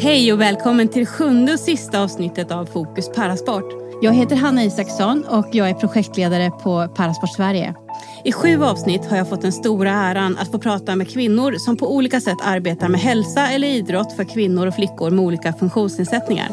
Hej och välkommen till sjunde och sista avsnittet av Fokus Parasport. Jag heter Hanna Isaksson och jag är projektledare på Parasport Sverige. I sju avsnitt har jag fått den stora äran att få prata med kvinnor som på olika sätt arbetar med hälsa eller idrott för kvinnor och flickor med olika funktionsnedsättningar.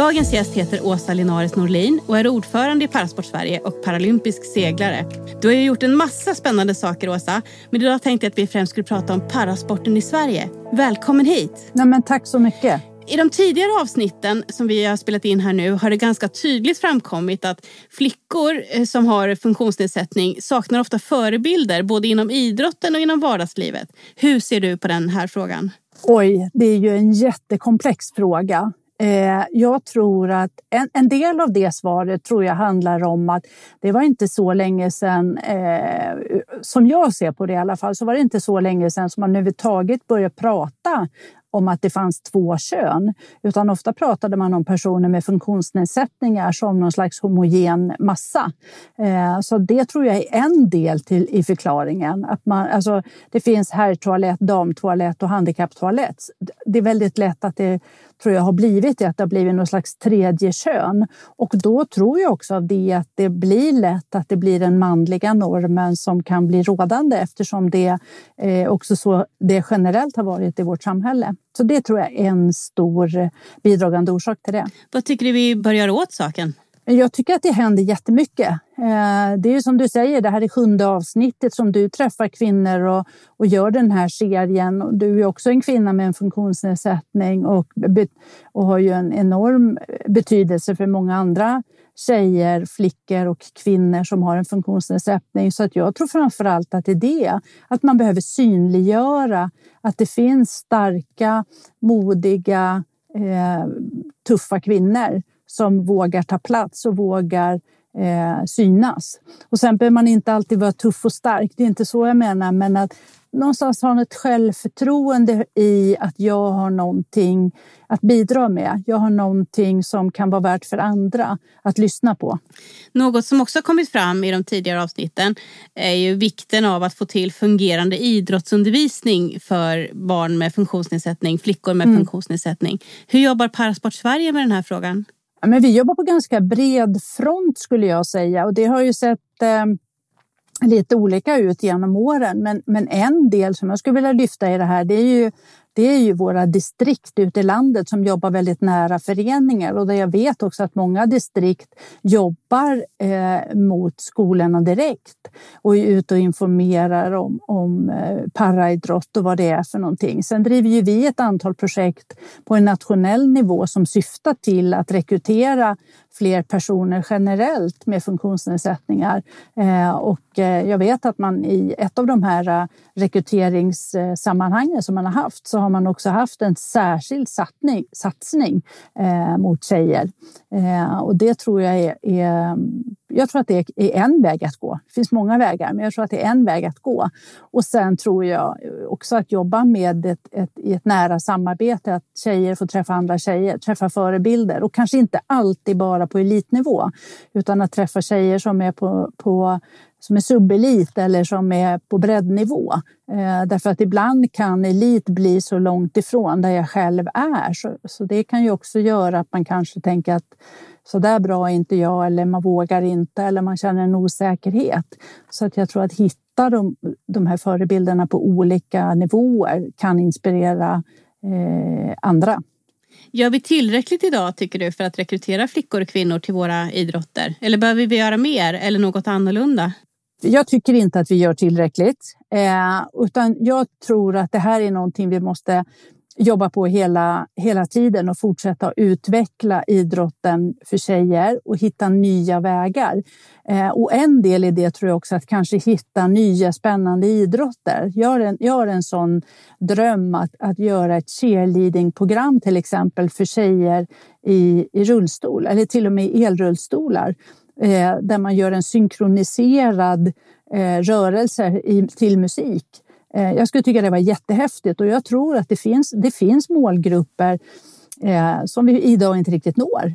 Dagens gäst heter Åsa Linares Norlin och är ordförande i Parasport Sverige och paralympisk seglare. Du har ju gjort en massa spännande saker Åsa, men idag tänkte jag att vi främst skulle prata om parasporten i Sverige. Välkommen hit! Nej, men tack så mycket! I de tidigare avsnitten som vi har spelat in här nu har det ganska tydligt framkommit att flickor eh, som har funktionsnedsättning saknar ofta förebilder både inom idrotten och inom vardagslivet. Hur ser du på den här frågan? Oj, det är ju en jättekomplex fråga. Eh, jag tror att en, en, del av det svaret tror jag handlar om att det var inte så länge sedan, eh, som jag ser på det i alla fall, så var det inte så länge sedan som man överhuvudtaget började prata om att det fanns två kön, utan ofta pratade man om personer med funktionsnedsättningar som någon slags homogen massa. Eh, så det tror jag är en del till, i förklaringen. Att man, alltså, det finns herrtoalett, damtoalett och handikapptoalett. Det är väldigt lätt att det tror jag har blivit det, att det har blivit någon slags tredje kön. Och då tror jag också av det att det blir lätt att det blir den manliga normen som kan bli rådande eftersom det eh, också så det generellt har varit i vårt samhälle. Så det tror jag är en stor bidragande orsak till det. Vad tycker du vi bör göra åt saken? Jag tycker att det händer jättemycket. Eh, det är som du säger, det här är sjunde avsnittet som du träffar kvinnor och, och gör den här serien. Du är också en kvinna med en funktionsnedsättning och, och har ju en enorm betydelse för många andra tjejer, flickor och kvinnor som har en funktionsnedsättning. Så att jag tror framför allt att det är det, att man behöver synliggöra att det finns starka, modiga, eh, tuffa kvinnor som vågar ta plats och vågar eh, synas. Och sen behöver man inte alltid vara tuff och stark, det är inte så jag menar, men att någonstans ha ett självförtroende i att jag har någonting att bidra med. Jag har någonting som kan vara värt för andra att lyssna på. Något som också kommit fram i de tidigare avsnitten är ju vikten av att få till fungerande idrottsundervisning för barn med funktionsnedsättning, flickor med mm. funktionsnedsättning. Hur jobbar Parasport Sverige med den här frågan? Ja, men vi jobbar på ganska bred front skulle jag säga och det har ju sett eh, lite olika ut genom åren. Men, men en del som jag skulle vilja lyfta i det här det är ju det är ju våra distrikt ute i landet som jobbar väldigt nära föreningar och där jag vet också att många distrikt jobbar eh, mot skolorna direkt och är ute och informerar om, om eh, paraidrott och vad det är för någonting. Sen driver ju vi ett antal projekt på en nationell nivå som syftar till att rekrytera fler personer generellt med funktionsnedsättningar. Eh, och eh, jag vet att man i ett av de här eh, rekryteringssammanhangen som man har haft så har man också haft en särskild satsning, satsning mot tjejer. Och det tror jag är, är jag tror att det är en väg att gå. Det finns många vägar, men jag tror att det är en väg att gå. Och sen tror jag också att jobba med ett, ett, i ett nära samarbete, att tjejer får träffa andra tjejer, träffa förebilder och kanske inte alltid bara på elitnivå, utan att träffa tjejer som är på, på som är subelit eller som är på breddnivå. Eh, därför att ibland kan elit bli så långt ifrån där jag själv är. Så, så det kan ju också göra att man kanske tänker att så där bra är inte jag eller man vågar inte eller man känner en osäkerhet. Så att jag tror att hitta de, de här förebilderna på olika nivåer kan inspirera eh, andra. Gör vi tillräckligt idag tycker du för att rekrytera flickor och kvinnor till våra idrotter? Eller behöver vi göra mer eller något annorlunda? Jag tycker inte att vi gör tillräckligt, eh, utan jag tror att det här är någonting vi måste jobba på hela, hela tiden och fortsätta utveckla idrotten för tjejer och hitta nya vägar. Eh, och en del i det tror jag också att kanske hitta nya spännande idrotter. Jag har en, gör en sån dröm att, att göra ett cheerleadingprogram till exempel för tjejer i, i rullstol eller till och med i elrullstolar eh, där man gör en synkroniserad eh, rörelse i, till musik Eh, jag skulle tycka det var jättehäftigt och jag tror att det finns, det finns målgrupper eh, som vi idag inte riktigt når.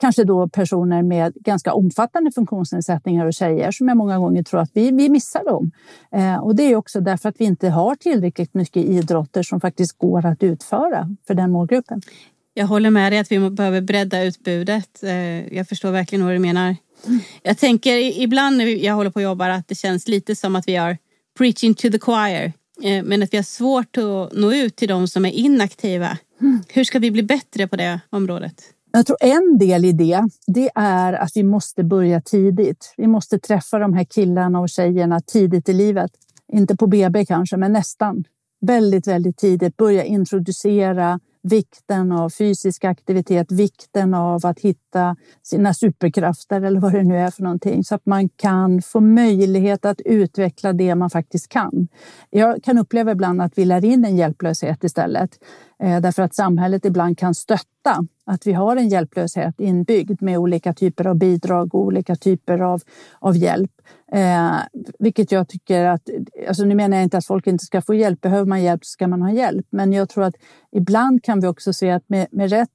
kanske då personer med ganska omfattande funktionsnedsättningar och tjejer som jag många gånger tror att vi, vi missar dem. Eh, och det är också därför att vi inte har tillräckligt mycket idrotter som faktiskt går att utföra för den målgruppen. Jag håller med dig att vi behöver bredda utbudet. Eh, jag förstår verkligen vad du menar. Jag tänker ibland när jag håller på och jobbar att det känns lite som att vi har preaching to the choir. Eh, men att vi har svårt att nå ut till de som är inaktiva. Hur ska vi bli bättre på det området? Jag tror en del i det, det är att vi måste börja tidigt. Vi måste träffa de här killarna och tjejerna tidigt i livet. Inte på BB kanske, men nästan. Väldigt, väldigt tidigt börja introducera vikten av fysisk aktivitet, vikten av att hitta sina superkrafter eller vad det nu är för någonting så att man kan få möjlighet att utveckla det man faktiskt kan. Jag kan uppleva ibland att vi lär in en hjälplöshet istället eh, därför att samhället ibland kan stötta att vi har en hjälplöshet inbyggd med olika typer av bidrag och olika typer av, av hjälp. Eh, vilket jag tycker att, alltså nu menar jag inte att folk inte ska få hjälp, behöver man hjälp så ska man ha hjälp. Men jag tror att ibland kan vi också se att med, med, rätt,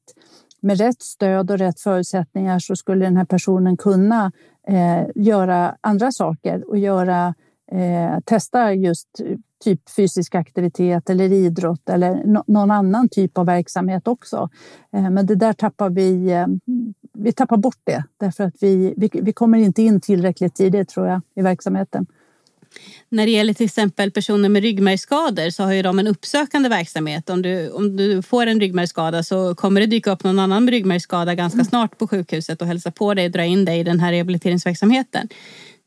med rätt stöd och rätt förutsättningar så skulle den här personen kunna eh, göra andra saker och göra, eh, testa just typ fysisk aktivitet eller idrott eller no någon annan typ av verksamhet också. Eh, men det där tappar vi, eh, vi tappar bort det därför att vi, vi, vi kommer inte in tillräckligt tidigt tror jag i verksamheten. När det gäller till exempel personer med ryggmärgsskador så har ju de en uppsökande verksamhet. Om du, om du får en ryggmärgsskada så kommer det dyka upp någon annan med ryggmärgsskada ganska mm. snart på sjukhuset och hälsa på dig och dra in dig i den här rehabiliteringsverksamheten.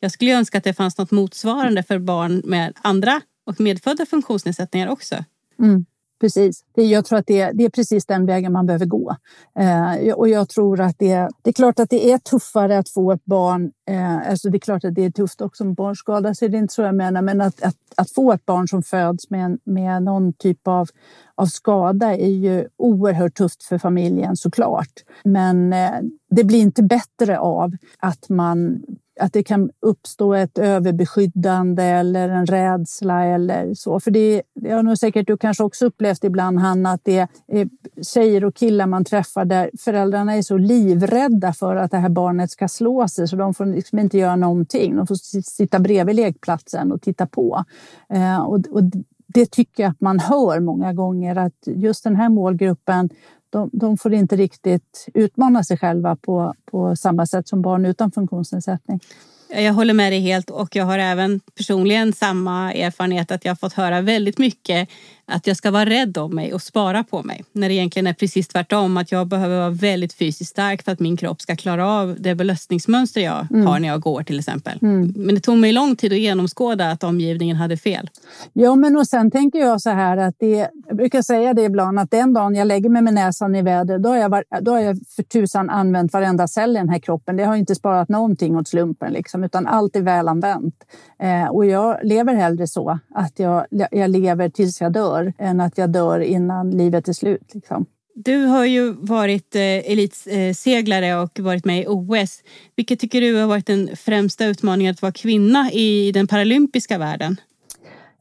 Jag skulle önska att det fanns något motsvarande för barn med andra och medfödda funktionsnedsättningar också. Mm. Precis. Jag tror att det är, det är precis den vägen man behöver gå. Eh, och jag tror att det, det är klart att det är tuffare att få ett barn. Eh, alltså det är klart att det är tufft också om barn skadas, det är inte så jag menar. Men att, att, att, få ett barn som föds med, med någon typ av, av skada är ju oerhört tufft för familjen såklart. Men eh, det blir inte bättre av att man att det kan uppstå ett överbeskyddande eller en rädsla eller så. För det, det har nog säkert du kanske också upplevt ibland, Hanna, att det är tjejer och killar man träffar där föräldrarna är så livrädda för att det här barnet ska slå sig så de får liksom inte göra någonting. De får sitta bredvid lekplatsen och titta på. Eh, och, och det tycker jag att man hör många gånger att just den här målgruppen de, de, får inte riktigt utmana sig själva på, på samma sätt som barn utan funktionsnedsättning. Jag håller med dig helt och jag har även personligen samma erfarenhet att jag har fått höra väldigt mycket att jag ska vara rädd om mig och spara på mig. När det egentligen är precis tvärtom, att jag behöver vara väldigt fysiskt stark för att min kropp ska klara av det belastningsmönster jag mm. har när jag går till exempel. Mm. Men det tog mig lång tid att genomskåda att omgivningen hade fel. Ja, men och sen tänker jag så här att det, jag brukar säga det ibland att den dagen jag lägger mig med näsan i väder, då har jag, då har jag för tusan använt varenda cell i den här kroppen. Det har inte sparat någonting åt slumpen, liksom, utan allt är väl använt. Eh, och jag lever hellre så att jag, jag lever tills jag dör dör än att jag dör innan livet är slut. Liksom. Du har ju varit eh, elitseglare och varit med i OS. Vilket tycker du har varit den främsta utmaningen att vara kvinna i den paralympiska världen?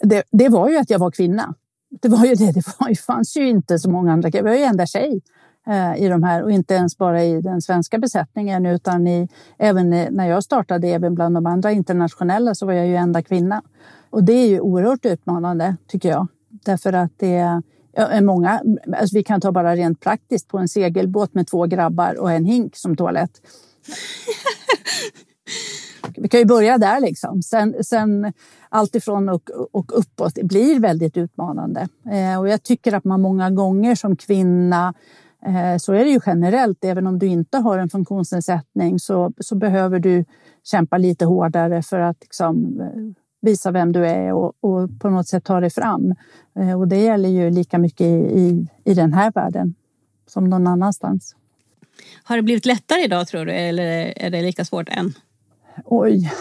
Det, det var ju att jag var kvinna. Det var ju det. Det, var, det fanns ju inte så många andra. Jag var ju enda tjej eh, i de här och inte ens bara i den svenska besättningen utan i, även när jag startade, även bland de andra internationella så var jag ju enda kvinna. Och det är ju oerhört utmanande tycker jag. Därför att det är många, alltså vi kan ta bara rent praktiskt på en segelbåt med två grabbar och en hink som toalett. vi kan ju börja där liksom. Sen, sen allt ifrån och, och uppåt blir väldigt utmanande. Eh, och jag tycker att man många gånger som kvinna eh, så är det ju generellt, även om du inte har en funktionsnedsättning så, så behöver du kämpa lite hårdare för att liksom, visa vem du är och, och, på något sätt ta dig fram. Eh, och det gäller ju lika mycket i, i, i den här världen som någon annanstans. Har det blivit lättare idag tror du eller är det lika svårt än? Oj.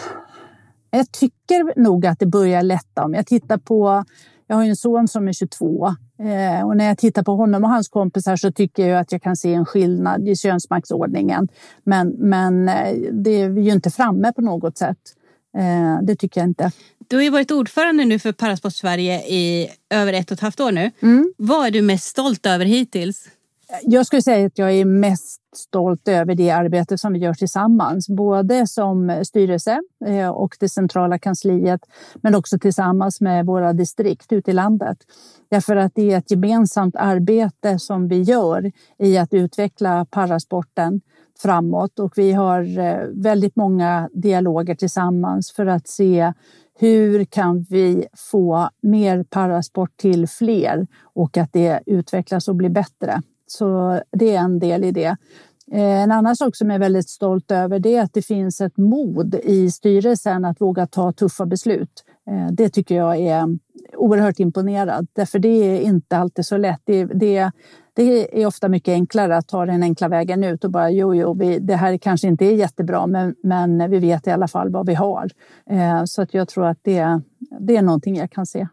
Jag tycker nog att det börjar lätta. Om jag tittar på jag har en son som är 22 eh, och när jag tittar på honom och hans kompisar så tycker jag att jag kan se en skillnad i könsmaktsordningen. Men, men eh, det är ju inte framme på något sätt. Eh, det tycker jag inte. Du har ju varit ordförande nu för Parasport Sverige i över ett och ett halvt år nu. Mm. Vad är du mest stolt över hittills? Jag skulle säga att jag är mest stolt över det arbete som vi gör tillsammans, både som styrelse eh, och det centrala kansliet, men också tillsammans med våra distrikt ute i landet. Därför att det är ett gemensamt arbete som vi gör i att utveckla parasporten framåt och vi har eh, väldigt många dialoger tillsammans för att se hur kan vi få mer parasport till fler och att det utvecklas och blir bättre. Så det är en del i det. Eh, en annan sak som jag är väldigt stolt över det är att det finns ett mod i styrelsen att våga ta tuffa beslut. Eh, det tycker jag är oerhört imponerad, därför det är inte alltid så lätt. Det, det, det är ofta mycket enklare att ta den enkla vägen ut och bara jo, jo, vi, det här kanske inte är jättebra, men, men vi vet i alla fall vad vi har. Eh, så att jag tror att det, det är någonting jag kan se.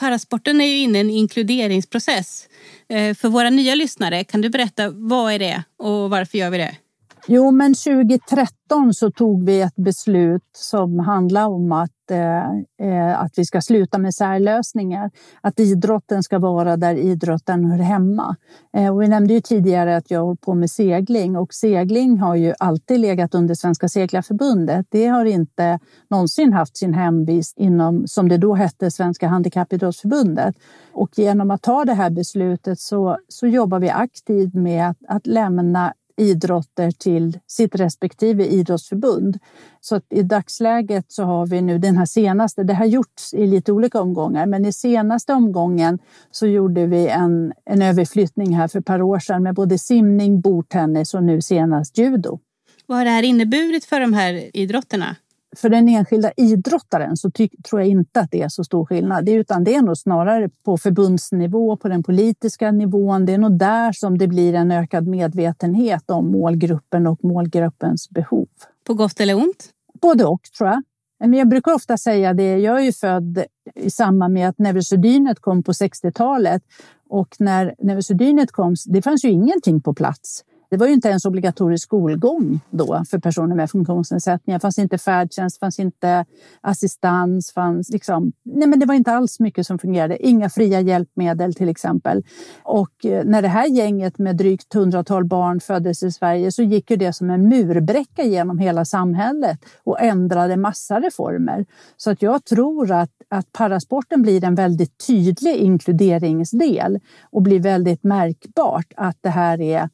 Parasporten är ju inne i en inkluderingsprocess. Eh, för våra nya lyssnare, kan du berätta vad är det och varför gör vi det? Jo, men 2013 så tog vi ett beslut som handlar om att, eh, eh, att vi ska sluta med särlösningar. Att idrotten ska vara där idrotten hör hemma. Eh, och vi nämnde ju tidigare att jag håller på med segling och segling har ju alltid legat under Svenska Seglarförbundet. Det har inte någonsin haft sin hemvist inom, som det då hette, Svenska Handikappidrottsförbundet. Och genom att ta det här beslutet så, så jobbar vi aktivt med att, att lämna idrotter till sitt respektive idrottsförbund. Så att i dagsläget så har vi nu den här senaste, det har gjorts i lite olika omgångar, men i senaste omgången så gjorde vi en, en överflyttning här för ett par år sedan med både simning, bordtennis och nu senast judo. Vad har det här inneburit för de här idrotterna? För den enskilda idrottaren så ty- tror jag inte att det är så stor skillnad. Utan det är nog snarare på förbundsnivå, på den politiska nivån. Det är nog där som det blir en ökad medvetenhet om målgruppen och målgruppens behov. På gott eller ont? Både och tror jag. Men jag brukar ofta säga det, jag är ju född i samband med att neurosedynet kom på 60-talet. Och när neurosedynet kom, det fanns ju ingenting på plats. Det var ju inte ens obligatorisk skolgång då för personer med funktionsnedsättningar. Det fanns inte färdtjänst, fanns inte assistans, fanns liksom... Nej, men det var inte alls mycket som fungerade. Inga fria hjälpmedel till exempel. Och eh, när det här gänget med drygt hundratal barn föddes i Sverige så gick ju det som en murbräcka genom hela samhället och ändrade massa reformer. Så att jag tror att, att parasporten blir en väldigt tydlig inkluderingsdel och blir väldigt märkbart att det här är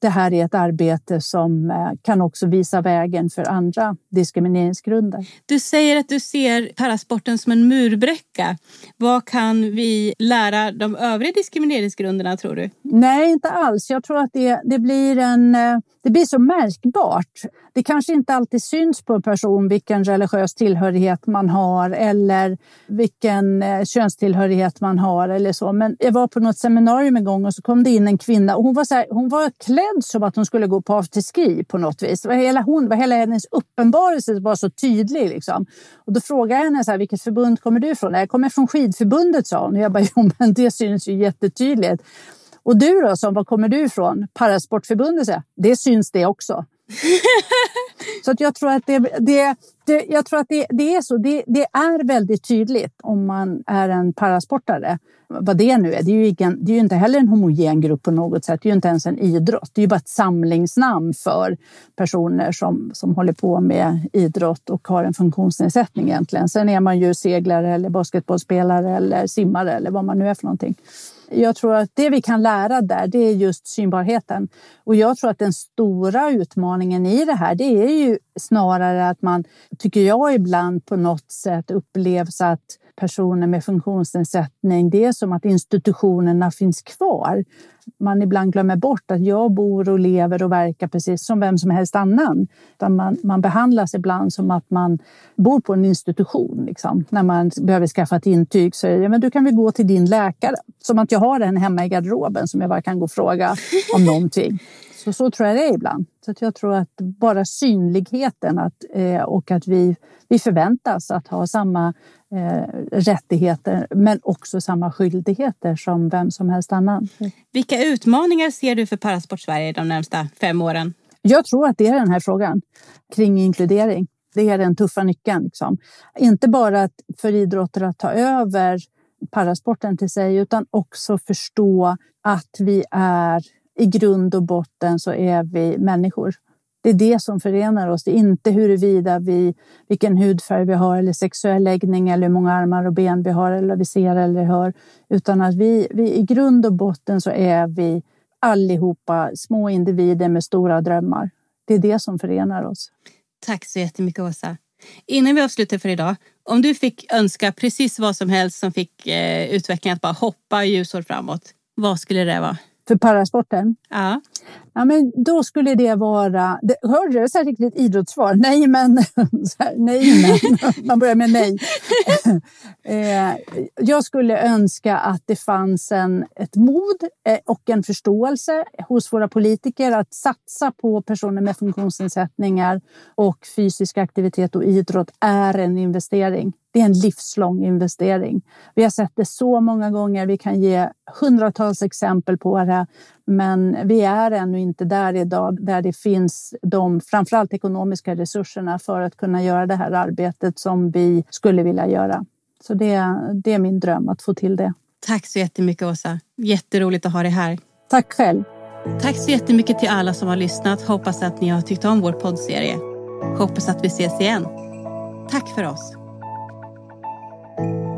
det här är ett arbete som eh, kan också visa vägen för andra diskrimineringsgrunder. Du säger att du ser parasporten som en murbräcka. Vad kan vi lära de övriga diskrimineringsgrunderna tror du? Nej, inte alls. Jag tror att det, det, blir, en, eh, det blir så märkbart. Det kanske inte alltid syns på en person vilken religiös tillhörighet man har eller vilken könstillhörighet man har eller så. Men jag var på något seminarium en gång och så kom det in en kvinna och hon var så här, hon var klädd som att hon skulle gå på afterski på något vis. Hela, hon, hela hennes uppenbarelse var så tydlig. Liksom. Och då frågade jag henne så här, vilket förbund kommer du ifrån? Jag kommer från skidförbundet, sa hon. Och jag bara, jo men det syns ju jättetydligt. Och du då, som, var kommer du ifrån? Parasportförbundet, så det syns det också. så att jag tror att det, det, det jag tror att det, det är så. Det, det, är väldigt tydligt om man är en parasportare. Vad det nu är. Det är ju, ingen, det är ju inte heller en homogen grupp på något sätt. Det är ju inte ens en idrott. Det är ju bara ett samlingsnamn för personer som, som håller på med idrott och har en funktionsnedsättning egentligen. Sen är man ju seglare eller basketbollspelare eller simmare eller vad man nu är för någonting. Jag tror att det vi kan lära där, det är just synbarheten. Och jag tror att den stora utmaningen i det här, det är ju snarare att man, tycker jag ibland på något sätt upplevs att personer med funktionsnedsättning, det är som att institutionerna finns kvar. Man ibland glömmer bort att jag bor och lever och verkar precis som vem som helst annan. Man, man behandlas ibland som att man bor på en institution. Liksom. När man behöver skaffa ett intyg så är det, men du kan väl gå till din läkare. Som att jag har en hemma i garderoben som jag bara kan gå och fråga om någonting. Så, så tror jag det är ibland. Så jag tror att bara synligheten att, eh, och att vi, vi förväntas att ha samma eh, rättigheter men också samma skyldigheter som vem som helst annan. Vilka vilka utmaningar ser du för Parasport Sverige de närmsta fem åren? Jag tror att det är den här frågan kring inkludering. Det är den tuffa nyckeln. Liksom. Inte bara för idrotter att ta över parasporten till sig utan också förstå att vi är i grund och botten så är vi människor. Det är det som förenar oss. Det är inte huruvida vi, vilken hudfärg vi har eller sexuell läggning eller hur många armar och ben vi har eller vi ser eller hör. Utan att vi, vi i grund och botten så är vi allihopa små individer med stora drömmar. Det är det som förenar oss. Tack så jättemycket Åsa. Innan vi avslutar för idag, om du fick önska precis vad som helst som fick eh, utvecklingen att bara hoppa ljusår framåt, vad skulle det vara? För parasporten? Ja. Ja, men då skulle det vara... Det, hörde du? Här riktigt idrottssvar. Nej, men... Här, nej, men. Man börjar med nej. Eh, jag skulle önska att det fanns en, ett mod eh, och en förståelse hos våra politiker att satsa på personer med funktionsnedsättningar och fysisk aktivitet och idrott är en investering. Det är en livslång investering. Vi har sett det så många gånger. Vi kan ge hundratals exempel på det. Men vi är ännu inte där idag där det finns de framförallt ekonomiska resurserna för att kunna göra det här arbetet som vi skulle vilja göra. Så det, det är min dröm att få till det. Tack så jättemycket Åsa. Jätteroligt att ha dig här. Tack själv. Tack så jättemycket till alla som har lyssnat. Hoppas att ni har tyckt om vår poddserie. Hoppas att vi ses igen. Tack för oss. Thank you.